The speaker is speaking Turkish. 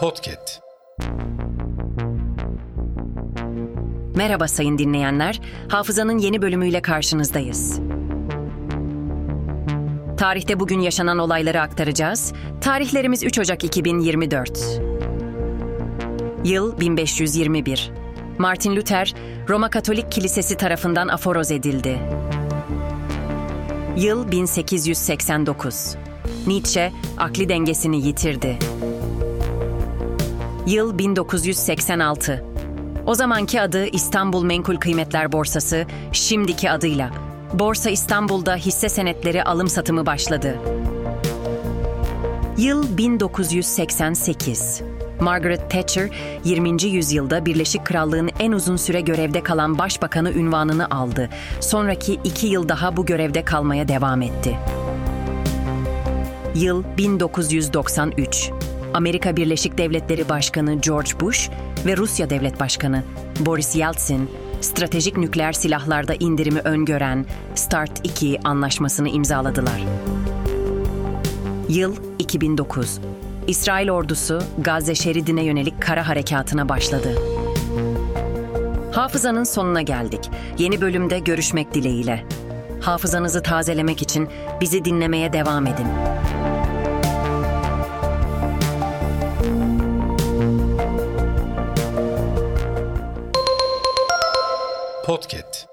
Podcast. Merhaba sayın dinleyenler. Hafızanın yeni bölümüyle karşınızdayız. Tarihte bugün yaşanan olayları aktaracağız. Tarihlerimiz 3 Ocak 2024. Yıl 1521. Martin Luther, Roma Katolik Kilisesi tarafından aforoz edildi. Yıl 1889. Nietzsche akli dengesini yitirdi. Yıl 1986. O zamanki adı İstanbul Menkul Kıymetler Borsası, şimdiki adıyla Borsa İstanbul'da hisse senetleri alım satımı başladı. Yıl 1988. Margaret Thatcher, 20. yüzyılda Birleşik Krallığın en uzun süre görevde kalan başbakanı ünvanını aldı. Sonraki iki yıl daha bu görevde kalmaya devam etti. Yıl 1993. Amerika Birleşik Devletleri Başkanı George Bush ve Rusya Devlet Başkanı Boris Yeltsin, stratejik nükleer silahlarda indirimi öngören START 2 anlaşmasını imzaladılar. Yıl 2009. İsrail ordusu Gazze şeridine yönelik kara harekatına başladı. Hafızanın sonuna geldik. Yeni bölümde görüşmek dileğiyle. Hafızanızı tazelemek için bizi dinlemeye devam edin. Podcast.